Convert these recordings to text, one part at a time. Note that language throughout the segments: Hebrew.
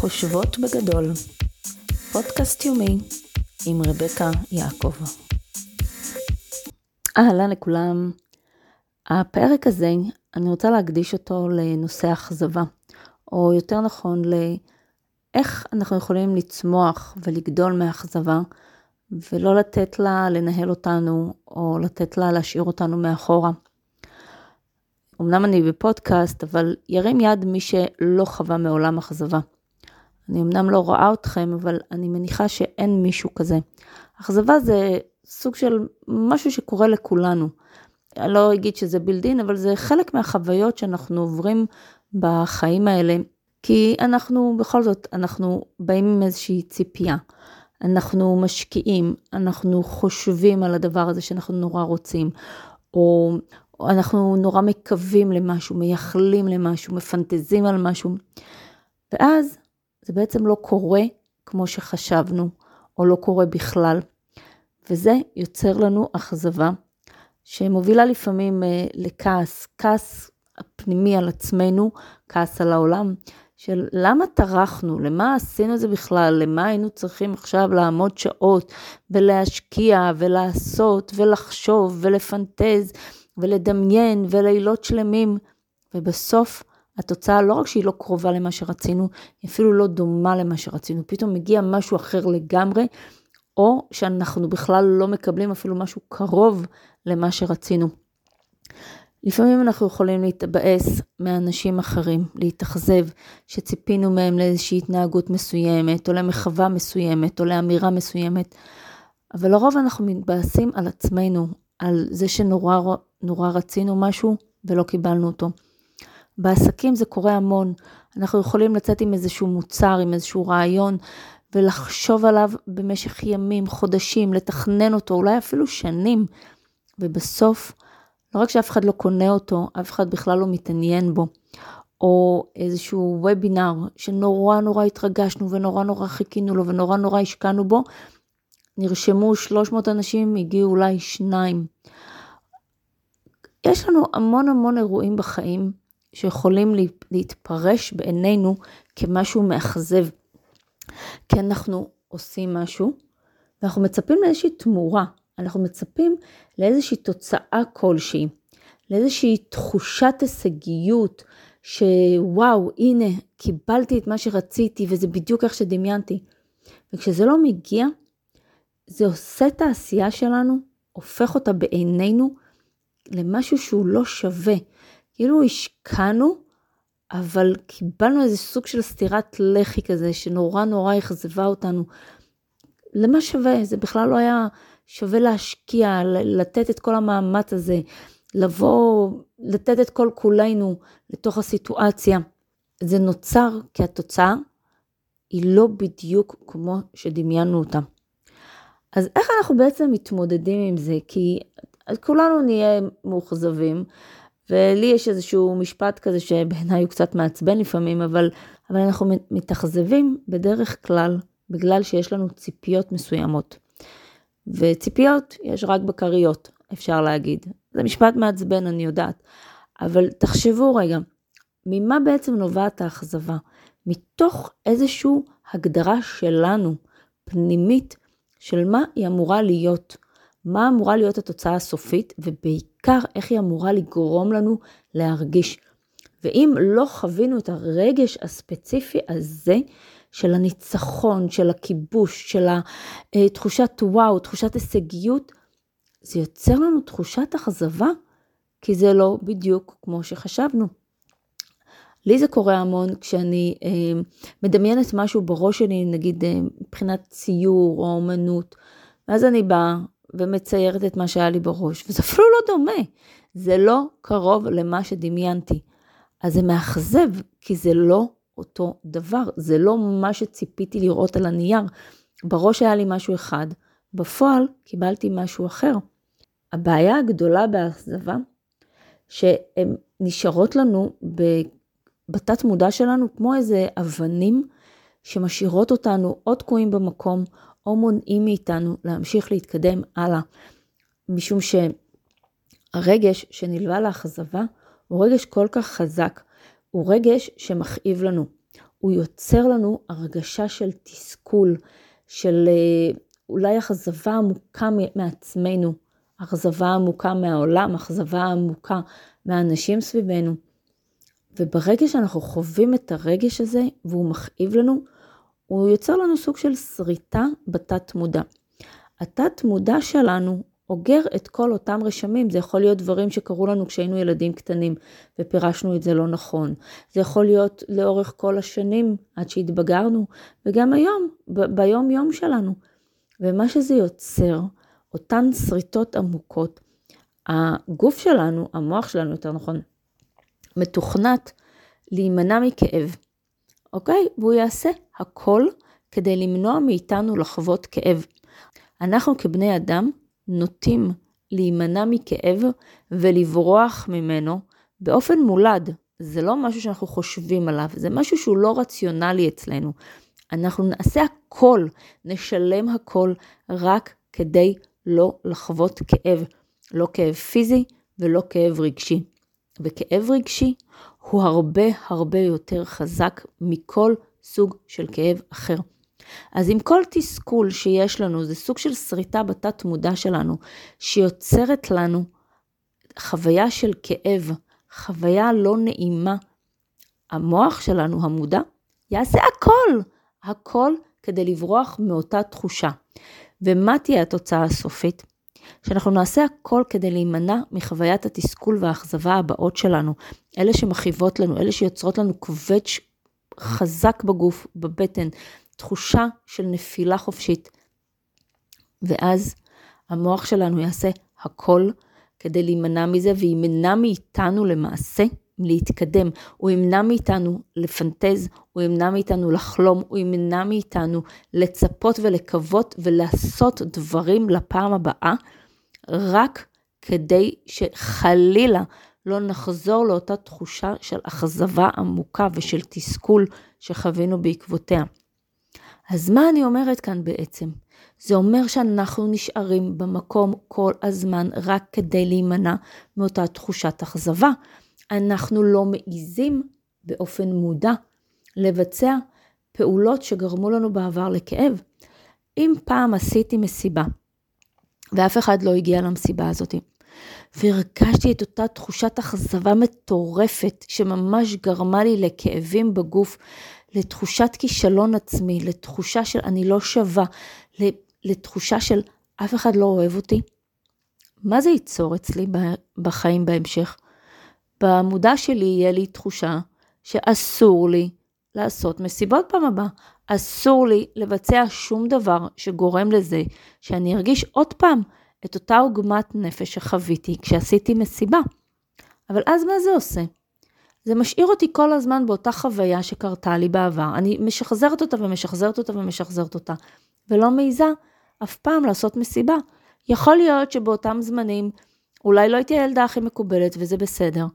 חושבות בגדול, פודקאסט יומי עם רבקה יעקב. אהלן לכולם. הפרק הזה, אני רוצה להקדיש אותו לנושא אכזבה, או יותר נכון לאיך אנחנו יכולים לצמוח ולגדול מאכזבה, ולא לתת לה לנהל אותנו, או לתת לה להשאיר אותנו מאחורה. אמנם אני בפודקאסט, אבל ירים יד מי שלא חווה מעולם אכזבה. אני אמנם לא רואה אתכם, אבל אני מניחה שאין מישהו כזה. אכזבה זה סוג של משהו שקורה לכולנו. אני לא אגיד שזה בילדין, אבל זה חלק מהחוויות שאנחנו עוברים בחיים האלה, כי אנחנו, בכל זאת, אנחנו באים עם איזושהי ציפייה. אנחנו משקיעים, אנחנו חושבים על הדבר הזה שאנחנו נורא רוצים, או, או אנחנו נורא מקווים למשהו, מייחלים למשהו, מפנטזים על משהו, ואז זה בעצם לא קורה כמו שחשבנו, או לא קורה בכלל. וזה יוצר לנו אכזבה, שמובילה לפעמים אה, לכעס, כעס פנימי על עצמנו, כעס על העולם, של למה טרחנו, למה עשינו את זה בכלל, למה היינו צריכים עכשיו לעמוד שעות ולהשקיע ולעשות ולחשוב ולפנטז ולדמיין ולילות שלמים, ובסוף התוצאה לא רק שהיא לא קרובה למה שרצינו, היא אפילו לא דומה למה שרצינו, פתאום מגיע משהו אחר לגמרי, או שאנחנו בכלל לא מקבלים אפילו משהו קרוב למה שרצינו. לפעמים אנחנו יכולים להתבאס מאנשים אחרים, להתאכזב, שציפינו מהם לאיזושהי התנהגות מסוימת, או למחווה מסוימת, או לאמירה מסוימת, אבל לרוב אנחנו מתבאסים על עצמנו, על זה שנורא רצינו משהו ולא קיבלנו אותו. בעסקים זה קורה המון. אנחנו יכולים לצאת עם איזשהו מוצר, עם איזשהו רעיון, ולחשוב עליו במשך ימים, חודשים, לתכנן אותו, אולי אפילו שנים, ובסוף, לא רק שאף אחד לא קונה אותו, אף אחד בכלל לא מתעניין בו. או איזשהו וובינר שנורא נורא התרגשנו ונורא נורא חיכינו לו ונורא נורא השקענו בו, נרשמו 300 אנשים, הגיעו אולי שניים. יש לנו המון המון אירועים בחיים שיכולים להתפרש בעינינו כמשהו מאכזב. כי אנחנו עושים משהו, ואנחנו מצפים לאיזושהי תמורה, אנחנו מצפים לאיזושהי תוצאה כלשהי, לאיזושהי תחושת הישגיות, שוואו, הנה, קיבלתי את מה שרציתי וזה בדיוק איך שדמיינתי. וכשזה לא מגיע, זה עושה את העשייה שלנו, הופך אותה בעינינו למשהו שהוא לא שווה. כאילו השקענו, אבל קיבלנו איזה סוג של סטירת לחי כזה, שנורא נורא אכזבה אותנו. למה שווה? זה בכלל לא היה שווה להשקיע, לתת את כל המאמץ הזה, לבוא, לתת את כל כולנו לתוך הסיטואציה. זה נוצר כי התוצאה היא לא בדיוק כמו שדמיינו אותה. אז איך אנחנו בעצם מתמודדים עם זה? כי כולנו נהיה מאוכזבים, ולי יש איזשהו משפט כזה שבעיניי הוא קצת מעצבן לפעמים, אבל, אבל אנחנו מתאכזבים בדרך כלל בגלל שיש לנו ציפיות מסוימות. וציפיות יש רק בכריות, אפשר להגיד. זה משפט מעצבן, אני יודעת. אבל תחשבו רגע, ממה בעצם נובעת האכזבה? מתוך איזושהי הגדרה שלנו, פנימית, של מה היא אמורה להיות. מה אמורה להיות התוצאה הסופית, ובעיקר איך היא אמורה לגרום לנו להרגיש. ואם לא חווינו את הרגש הספציפי הזה, של הניצחון, של הכיבוש, של התחושת אה, וואו, תחושת הישגיות, זה יוצר לנו תחושת אכזבה, כי זה לא בדיוק כמו שחשבנו. לי זה קורה המון כשאני אה, מדמיינת משהו בראש שלי, נגיד אה, מבחינת ציור או אומנות, ואז אני באה ומציירת את מה שהיה לי בראש, וזה אפילו לא דומה, זה לא קרוב למה שדמיינתי. אז זה מאכזב, כי זה לא אותו דבר, זה לא מה שציפיתי לראות על הנייר. בראש היה לי משהו אחד, בפועל קיבלתי משהו אחר. הבעיה הגדולה באכזבה, שהן נשארות לנו בתת מודע שלנו כמו איזה אבנים שמשאירות אותנו או תקועים במקום, או מונעים מאיתנו להמשיך להתקדם הלאה. משום שהרגש שנלווה לאכזבה הוא רגש כל כך חזק, הוא רגש שמכאיב לנו. הוא יוצר לנו הרגשה של תסכול, של אה, אולי אכזבה עמוקה מעצמנו, אכזבה עמוקה מהעולם, אכזבה עמוקה מהאנשים סביבנו. וברגע שאנחנו חווים את הרגש הזה והוא מכאיב לנו, הוא יוצר לנו סוג של שריטה בתת מודע. התת מודע שלנו אוגר את כל אותם רשמים. זה יכול להיות דברים שקרו לנו כשהיינו ילדים קטנים ופירשנו את זה לא נכון. זה יכול להיות לאורך כל השנים עד שהתבגרנו, וגם היום, ב- ביום יום שלנו. ומה שזה יוצר, אותן שריטות עמוקות, הגוף שלנו, המוח שלנו יותר נכון, מתוכנת להימנע מכאב, אוקיי? והוא יעשה הכל כדי למנוע מאיתנו לחוות כאב. אנחנו כבני אדם נוטים להימנע מכאב ולברוח ממנו באופן מולד. זה לא משהו שאנחנו חושבים עליו, זה משהו שהוא לא רציונלי אצלנו. אנחנו נעשה הכל, נשלם הכל, רק כדי לא לחוות כאב. לא כאב פיזי ולא כאב רגשי. וכאב רגשי הוא הרבה הרבה יותר חזק מכל סוג של כאב אחר. אז עם כל תסכול שיש לנו, זה סוג של שריטה בתת מודע שלנו, שיוצרת לנו חוויה של כאב, חוויה לא נעימה. המוח שלנו, המודע, יעשה הכל, הכל כדי לברוח מאותה תחושה. ומה תהיה התוצאה הסופית? שאנחנו נעשה הכל כדי להימנע מחוויית התסכול והאכזבה הבאות שלנו, אלה שמכאיבות לנו, אלה שיוצרות לנו כבץ' חזק בגוף, בבטן, תחושה של נפילה חופשית. ואז המוח שלנו יעשה הכל כדי להימנע מזה, וימנע מאיתנו למעשה להתקדם. הוא ימנע מאיתנו לפנטז, הוא ימנע מאיתנו לחלום, הוא ימנע מאיתנו לצפות ולקוות ולעשות דברים לפעם הבאה, רק כדי שחלילה לא נחזור לאותה תחושה של אכזבה עמוקה ושל תסכול שחווינו בעקבותיה. אז מה אני אומרת כאן בעצם? זה אומר שאנחנו נשארים במקום כל הזמן רק כדי להימנע מאותה תחושת אכזבה. אנחנו לא מעיזים באופן מודע לבצע פעולות שגרמו לנו בעבר לכאב. אם פעם עשיתי מסיבה ואף אחד לא הגיע למסיבה הזאת, והרגשתי את אותה תחושת אכזבה מטורפת שממש גרמה לי לכאבים בגוף, לתחושת כישלון עצמי, לתחושה של אני לא שווה, לתחושה של אף אחד לא אוהב אותי. מה זה ייצור אצלי בחיים בהמשך? במודע שלי יהיה לי תחושה שאסור לי לעשות מסיבות פעם הבאה. אסור לי לבצע שום דבר שגורם לזה שאני ארגיש עוד פעם את אותה עוגמת נפש שחוויתי כשעשיתי מסיבה. אבל אז מה זה עושה? זה משאיר אותי כל הזמן באותה חוויה שקרתה לי בעבר. אני משחזרת אותה ומשחזרת אותה ומשחזרת אותה, ולא מעיזה אף פעם לעשות מסיבה. יכול להיות שבאותם זמנים אולי לא הייתי הילדה הכי מקובלת וזה בסדר,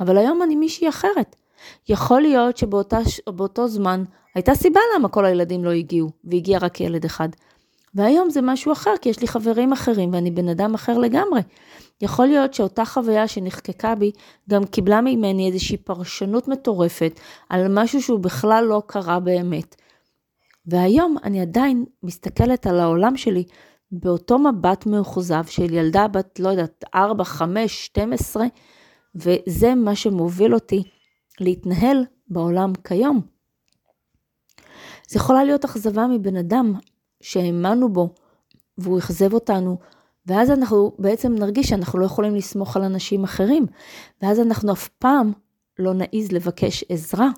אבל היום אני מישהי אחרת. יכול להיות שבאותו זמן הייתה סיבה למה כל הילדים לא הגיעו, והגיע רק ילד אחד. והיום זה משהו אחר, כי יש לי חברים אחרים ואני בן אדם אחר לגמרי. יכול להיות שאותה חוויה שנחקקה בי גם קיבלה ממני איזושהי פרשנות מטורפת על משהו שהוא בכלל לא קרה באמת. והיום אני עדיין מסתכלת על העולם שלי באותו מבט מאוכזב של ילדה בת, לא יודעת, 4, 5, 12, וזה מה שמוביל אותי להתנהל בעולם כיום. זה יכולה להיות אכזבה מבן אדם שהאמנו בו והוא אכזב אותנו, ואז אנחנו בעצם נרגיש שאנחנו לא יכולים לסמוך על אנשים אחרים, ואז אנחנו אף פעם לא נעז לבקש עזרה,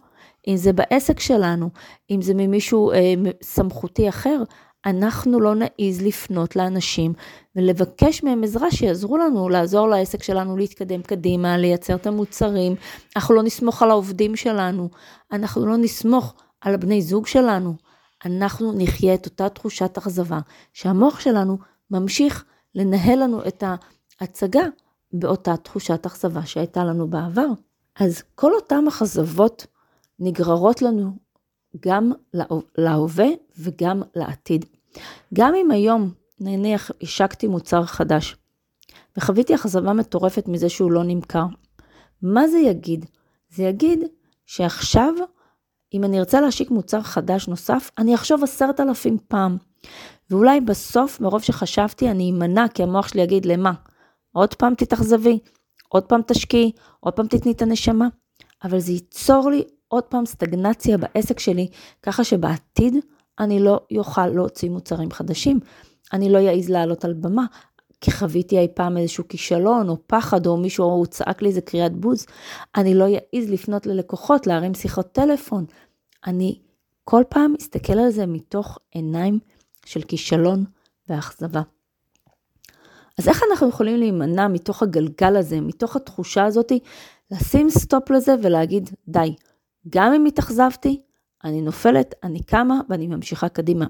אם זה בעסק שלנו, אם זה ממישהו אה, סמכותי אחר, אנחנו לא נעז לפנות לאנשים ולבקש מהם עזרה שיעזרו לנו, לעזור לעסק שלנו להתקדם קדימה, לייצר את המוצרים. אנחנו לא נסמוך על העובדים שלנו, אנחנו לא נסמוך על הבני זוג שלנו. אנחנו נחיה את אותה תחושת אכזבה, שהמוח שלנו ממשיך לנהל לנו את ההצגה באותה תחושת אכזבה שהייתה לנו בעבר. אז כל אותן אכזבות נגררות לנו גם להווה וגם לעתיד. גם אם היום, נניח, השקתי מוצר חדש, וחוויתי אכזבה מטורפת מזה שהוא לא נמכר, מה זה יגיד? זה יגיד שעכשיו אם אני ארצה להשיק מוצר חדש נוסף, אני אחשוב עשרת אלפים פעם. ואולי בסוף, מרוב שחשבתי, אני אמנע, כי המוח שלי יגיד, למה? עוד פעם תתאכזבי, עוד פעם תשקיעי, עוד פעם תתני את הנשמה. אבל זה ייצור לי עוד פעם סטגנציה בעסק שלי, ככה שבעתיד אני לא יוכל להוציא מוצרים חדשים. אני לא אעז לעלות על במה, כי חוויתי אי פעם איזשהו כישלון או פחד או מישהו או צעק לי איזה קריאת בוז. אני לא אעז לפנות ללקוחות, להרים שיחות טלפון. אני כל פעם אסתכל על זה מתוך עיניים של כישלון ואכזבה. אז איך אנחנו יכולים להימנע מתוך הגלגל הזה, מתוך התחושה הזאת, לשים stop לזה ולהגיד, די, גם אם התאכזבתי, אני נופלת, אני קמה ואני ממשיכה קדימה.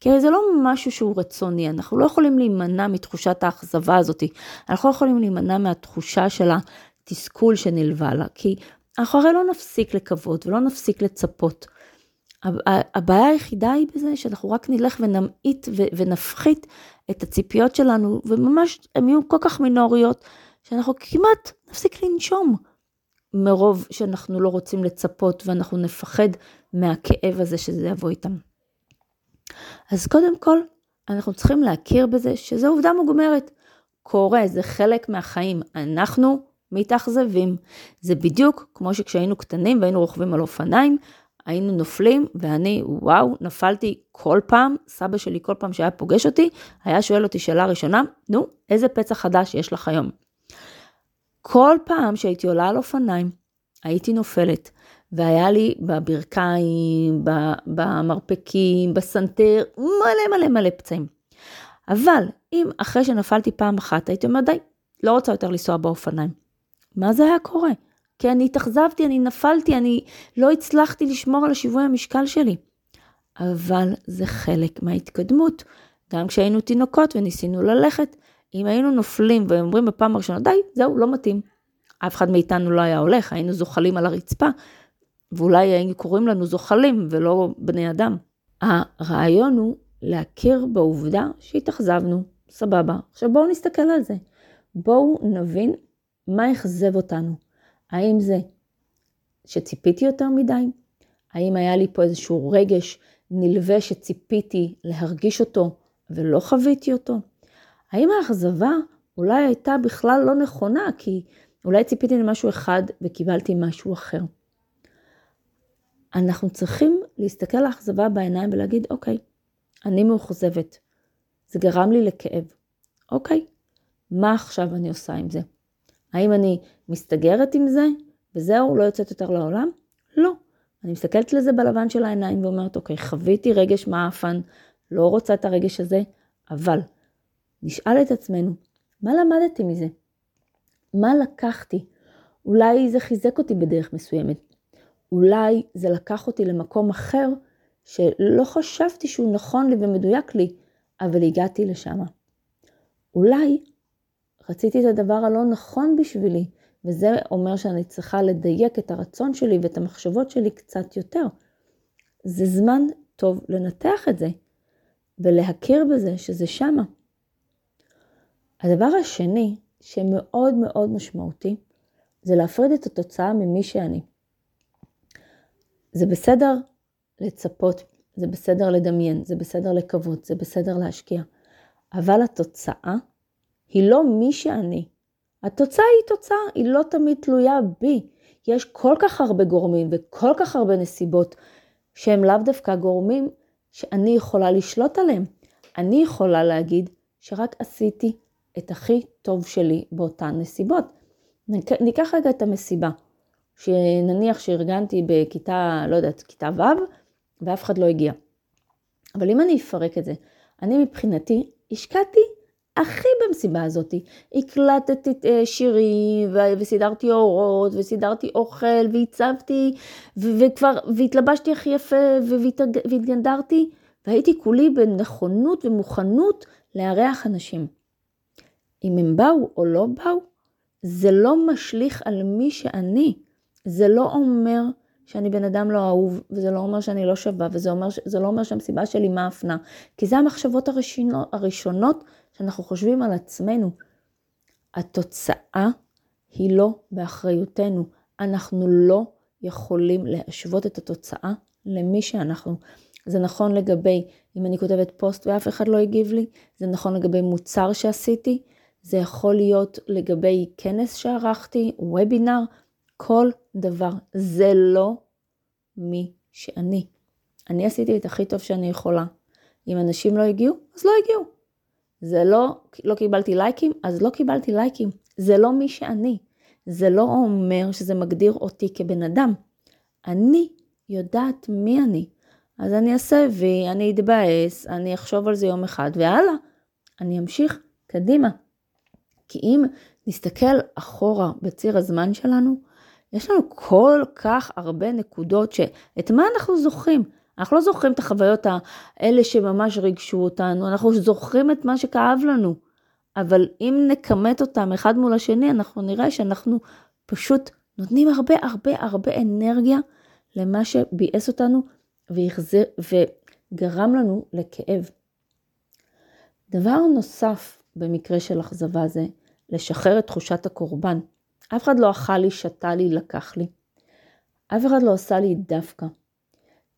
כי זה לא משהו שהוא רצוני, אנחנו לא יכולים להימנע מתחושת האכזבה הזאת, אנחנו לא יכולים להימנע מהתחושה של התסכול שנלווה לה, כי אנחנו הרי לא נפסיק לקוות ולא נפסיק לצפות. הבעיה היחידה היא בזה שאנחנו רק נלך ונמעיט ונפחית את הציפיות שלנו, וממש הן יהיו כל כך מינוריות, שאנחנו כמעט נפסיק לנשום. מרוב שאנחנו לא רוצים לצפות ואנחנו נפחד מהכאב הזה שזה יבוא איתם. אז קודם כל, אנחנו צריכים להכיר בזה שזו עובדה מוגמרת. קורה, זה חלק מהחיים. אנחנו מתאכזבים. זה בדיוק כמו שכשהיינו קטנים והיינו רוכבים על אופניים, היינו נופלים, ואני, וואו, נפלתי כל פעם, סבא שלי כל פעם שהיה פוגש אותי, היה שואל אותי שאלה ראשונה, נו, איזה פצע חדש יש לך היום? כל פעם שהייתי עולה על אופניים, הייתי נופלת, והיה לי בברכיים, במרפקים, בסנטר, מלא מלא מלא פצעים. אבל אם אחרי שנפלתי פעם אחת, הייתי אומרת, די, לא רוצה יותר לנסוע באופניים. מה זה היה קורה? כי אני התאכזבתי, אני נפלתי, אני לא הצלחתי לשמור על השיווי המשקל שלי. אבל זה חלק מההתקדמות. גם כשהיינו תינוקות וניסינו ללכת, אם היינו נופלים ואומרים בפעם הראשונה, די, זהו, לא מתאים. אף אחד מאיתנו לא היה הולך, היינו זוחלים על הרצפה, ואולי היינו קוראים לנו זוחלים ולא בני אדם. הרעיון הוא להכיר בעובדה שהתאכזבנו, סבבה. עכשיו בואו נסתכל על זה. בואו נבין מה אכזב אותנו. האם זה שציפיתי יותר מדי? האם היה לי פה איזשהו רגש נלווה שציפיתי להרגיש אותו ולא חוויתי אותו? האם האכזבה אולי הייתה בכלל לא נכונה, כי אולי ציפיתי למשהו אחד וקיבלתי משהו אחר. אנחנו צריכים להסתכל לאכזבה בעיניים ולהגיד, אוקיי, אני מאוכזבת, זה גרם לי לכאב. אוקיי, מה עכשיו אני עושה עם זה? האם אני מסתגרת עם זה וזהו, לא יוצאת יותר לעולם? לא. אני מסתכלת לזה בלבן של העיניים ואומרת, אוקיי, חוויתי רגש מעפן, לא רוצה את הרגש הזה, אבל נשאל את עצמנו, מה למדתי מזה? מה לקחתי? אולי זה חיזק אותי בדרך מסוימת. אולי זה לקח אותי למקום אחר שלא חשבתי שהוא נכון לי ומדויק לי, אבל הגעתי לשם. אולי רציתי את הדבר הלא נכון בשבילי, וזה אומר שאני צריכה לדייק את הרצון שלי ואת המחשבות שלי קצת יותר. זה זמן טוב לנתח את זה ולהכיר בזה שזה שמה. הדבר השני שמאוד מאוד משמעותי, זה להפריד את התוצאה ממי שאני. זה בסדר לצפות, זה בסדר לדמיין, זה בסדר לקוות, זה בסדר להשקיע, אבל התוצאה היא לא מי שאני. התוצאה היא תוצאה, היא לא תמיד תלויה בי. יש כל כך הרבה גורמים וכל כך הרבה נסיבות שהם לאו דווקא גורמים שאני יכולה לשלוט עליהם. אני יכולה להגיד שרק עשיתי את הכי טוב שלי באותן נסיבות. ניקח רגע את המסיבה, שנניח שארגנתי בכיתה, לא יודעת, כיתה ו', ואף אחד לא הגיע. אבל אם אני אפרק את זה, אני מבחינתי השקעתי הכי במסיבה הזאת. הקלטתי אה, שירים, וסידרתי אורות, וסידרתי אוכל, והצבתי, וכבר, והתלבשתי הכי יפה, והתגנדרתי, והייתי כולי בנכונות ומוכנות לארח אנשים. אם הם באו או לא באו, זה לא משליך על מי שאני. זה לא אומר שאני בן אדם לא אהוב, וזה לא אומר שאני לא שווה, וזה אומר, לא אומר שהמסיבה שלי מאפנה. כי זה המחשבות הראשונות, הראשונות שאנחנו חושבים על עצמנו. התוצאה היא לא באחריותנו. אנחנו לא יכולים להשוות את התוצאה למי שאנחנו. זה נכון לגבי אם אני כותבת פוסט ואף אחד לא הגיב לי, זה נכון לגבי מוצר שעשיתי, זה יכול להיות לגבי כנס שערכתי, וובינר, כל דבר. זה לא מי שאני. אני עשיתי את הכי טוב שאני יכולה. אם אנשים לא הגיעו, אז לא הגיעו. זה לא, לא קיבלתי לייקים, אז לא קיבלתי לייקים. זה לא מי שאני. זה לא אומר שזה מגדיר אותי כבן אדם. אני יודעת מי אני. אז אני אעשה וי, אני אתבאס, אני אחשוב על זה יום אחד, והלאה, אני אמשיך קדימה. כי אם נסתכל אחורה בציר הזמן שלנו, יש לנו כל כך הרבה נקודות שאת מה אנחנו זוכרים? אנחנו לא זוכרים את החוויות האלה שממש ריגשו אותנו, אנחנו זוכרים את מה שכאב לנו. אבל אם נכמת אותם אחד מול השני, אנחנו נראה שאנחנו פשוט נותנים הרבה הרבה הרבה אנרגיה למה שביאס אותנו והחזיר, וגרם לנו לכאב. דבר נוסף במקרה של אכזבה זה לשחרר את תחושת הקורבן. אף אחד לא אכל לי, שתה לי, לקח לי. אף אחד לא עשה לי דווקא.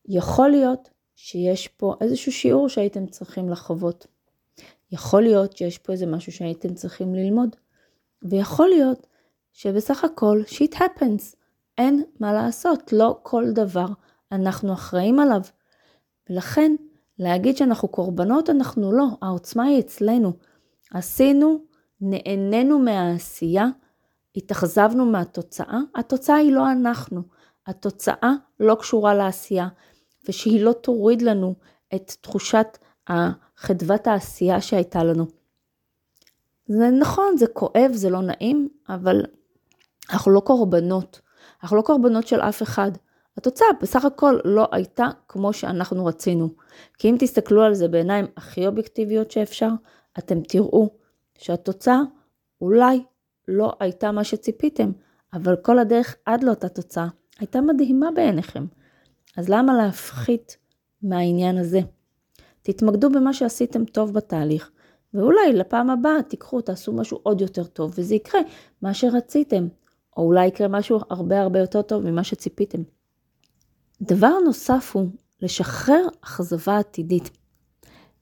יכול להיות שיש פה איזשהו שיעור שהייתם צריכים לחוות. יכול להיות שיש פה איזה משהו שהייתם צריכים ללמוד. ויכול להיות שבסך הכל shit happens. אין מה לעשות, לא כל דבר אנחנו אחראים עליו. ולכן, להגיד שאנחנו קורבנות, אנחנו לא, העוצמה היא אצלנו. עשינו, נהנינו מהעשייה, התאכזבנו מהתוצאה, התוצאה היא לא אנחנו. התוצאה לא קשורה לעשייה, ושהיא לא תוריד לנו את תחושת חדוות העשייה שהייתה לנו. זה נכון, זה כואב, זה לא נעים, אבל אנחנו לא קורבנות. אנחנו לא קורבנות של אף אחד. התוצאה בסך הכל לא הייתה כמו שאנחנו רצינו. כי אם תסתכלו על זה בעיניים הכי אובייקטיביות שאפשר, אתם תראו שהתוצאה אולי לא הייתה מה שציפיתם, אבל כל הדרך עד לאותה תוצאה הייתה מדהימה בעיניכם. אז למה להפחית מהעניין הזה? תתמקדו במה שעשיתם טוב בתהליך, ואולי לפעם הבאה תיקחו, תעשו משהו עוד יותר טוב, וזה יקרה מה שרציתם, או אולי יקרה משהו הרבה הרבה יותר טוב ממה שציפיתם. דבר נוסף הוא לשחרר אכזבה עתידית.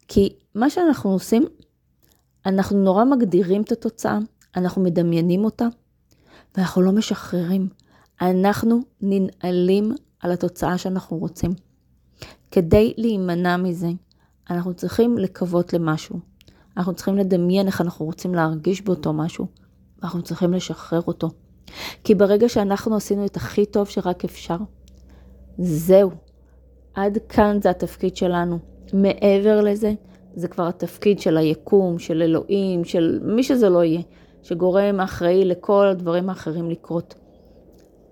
כי מה שאנחנו עושים, אנחנו נורא מגדירים את התוצאה, אנחנו מדמיינים אותה, ואנחנו לא משחררים. אנחנו ננעלים על התוצאה שאנחנו רוצים. כדי להימנע מזה, אנחנו צריכים לקוות למשהו. אנחנו צריכים לדמיין איך אנחנו רוצים להרגיש באותו משהו, ואנחנו צריכים לשחרר אותו. כי ברגע שאנחנו עשינו את הכי טוב שרק אפשר, זהו. עד כאן זה התפקיד שלנו. מעבר לזה, זה כבר התפקיד של היקום, של אלוהים, של מי שזה לא יהיה, שגורם אחראי לכל הדברים האחרים לקרות.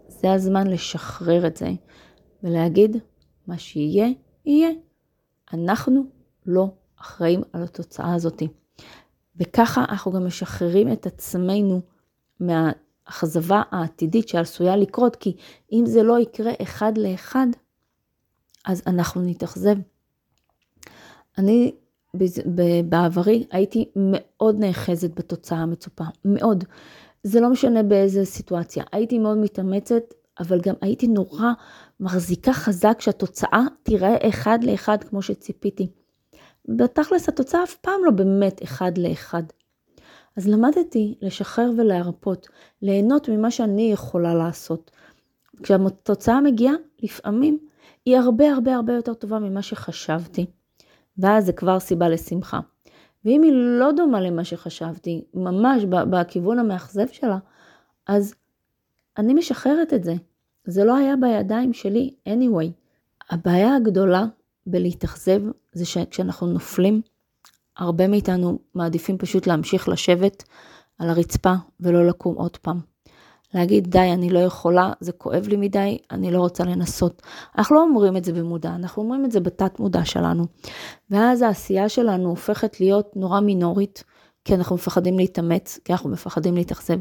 זה הזמן לשחרר את זה ולהגיד, מה שיהיה, יהיה. אנחנו לא אחראים על התוצאה הזאת. וככה אנחנו גם משחררים את עצמנו מהאכזבה העתידית שעשויה לקרות, כי אם זה לא יקרה אחד לאחד, אז אנחנו נתאכזב. אני בעברי הייתי מאוד נאחזת בתוצאה המצופה, מאוד. זה לא משנה באיזה סיטואציה. הייתי מאוד מתאמצת, אבל גם הייתי נורא מחזיקה חזק שהתוצאה תיראה אחד לאחד כמו שציפיתי. בתכלס התוצאה אף פעם לא באמת אחד לאחד. אז למדתי לשחרר ולהרפות, ליהנות ממה שאני יכולה לעשות. כשהתוצאה מגיעה, לפעמים היא הרבה הרבה הרבה יותר טובה ממה שחשבתי. ואז זה כבר סיבה לשמחה. ואם היא לא דומה למה שחשבתי, ממש בכיוון המאכזב שלה, אז אני משחררת את זה. זה לא היה בידיים שלי anyway. הבעיה הגדולה בלהתאכזב זה שכשאנחנו נופלים, הרבה מאיתנו מעדיפים פשוט להמשיך לשבת על הרצפה ולא לקום עוד פעם. להגיד, די, אני לא יכולה, זה כואב לי מדי, אני לא רוצה לנסות. אנחנו לא אומרים את זה במודע, אנחנו אומרים את זה בתת מודע שלנו. ואז העשייה שלנו הופכת להיות נורא מינורית, כי אנחנו מפחדים להתאמץ, כי אנחנו מפחדים להתאכזב.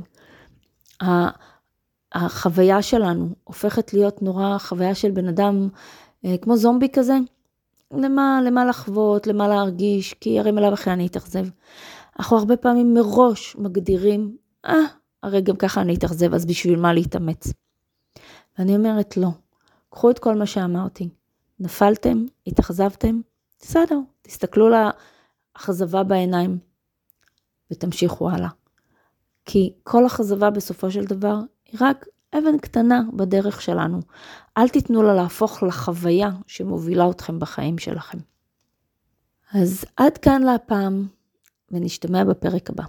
החוויה שלנו הופכת להיות נורא חוויה של בן אדם אה, כמו זומבי כזה, למה, למה לחוות, למה להרגיש, כי הרי מלאו אחרי אני אתאכזב. אנחנו הרבה פעמים מראש מגדירים, אה, הרי גם ככה אני אתאכזב, אז בשביל מה להתאמץ? ואני אומרת לא. קחו את כל מה שאמרתי. נפלתם, התאכזבתם, בסדר, תסתכלו לאכזבה בעיניים ותמשיכו הלאה. כי כל אכזבה בסופו של דבר היא רק אבן קטנה בדרך שלנו. אל תיתנו לה להפוך לחוויה שמובילה אתכם בחיים שלכם. אז עד כאן להפעם, ונשתמע בפרק הבא.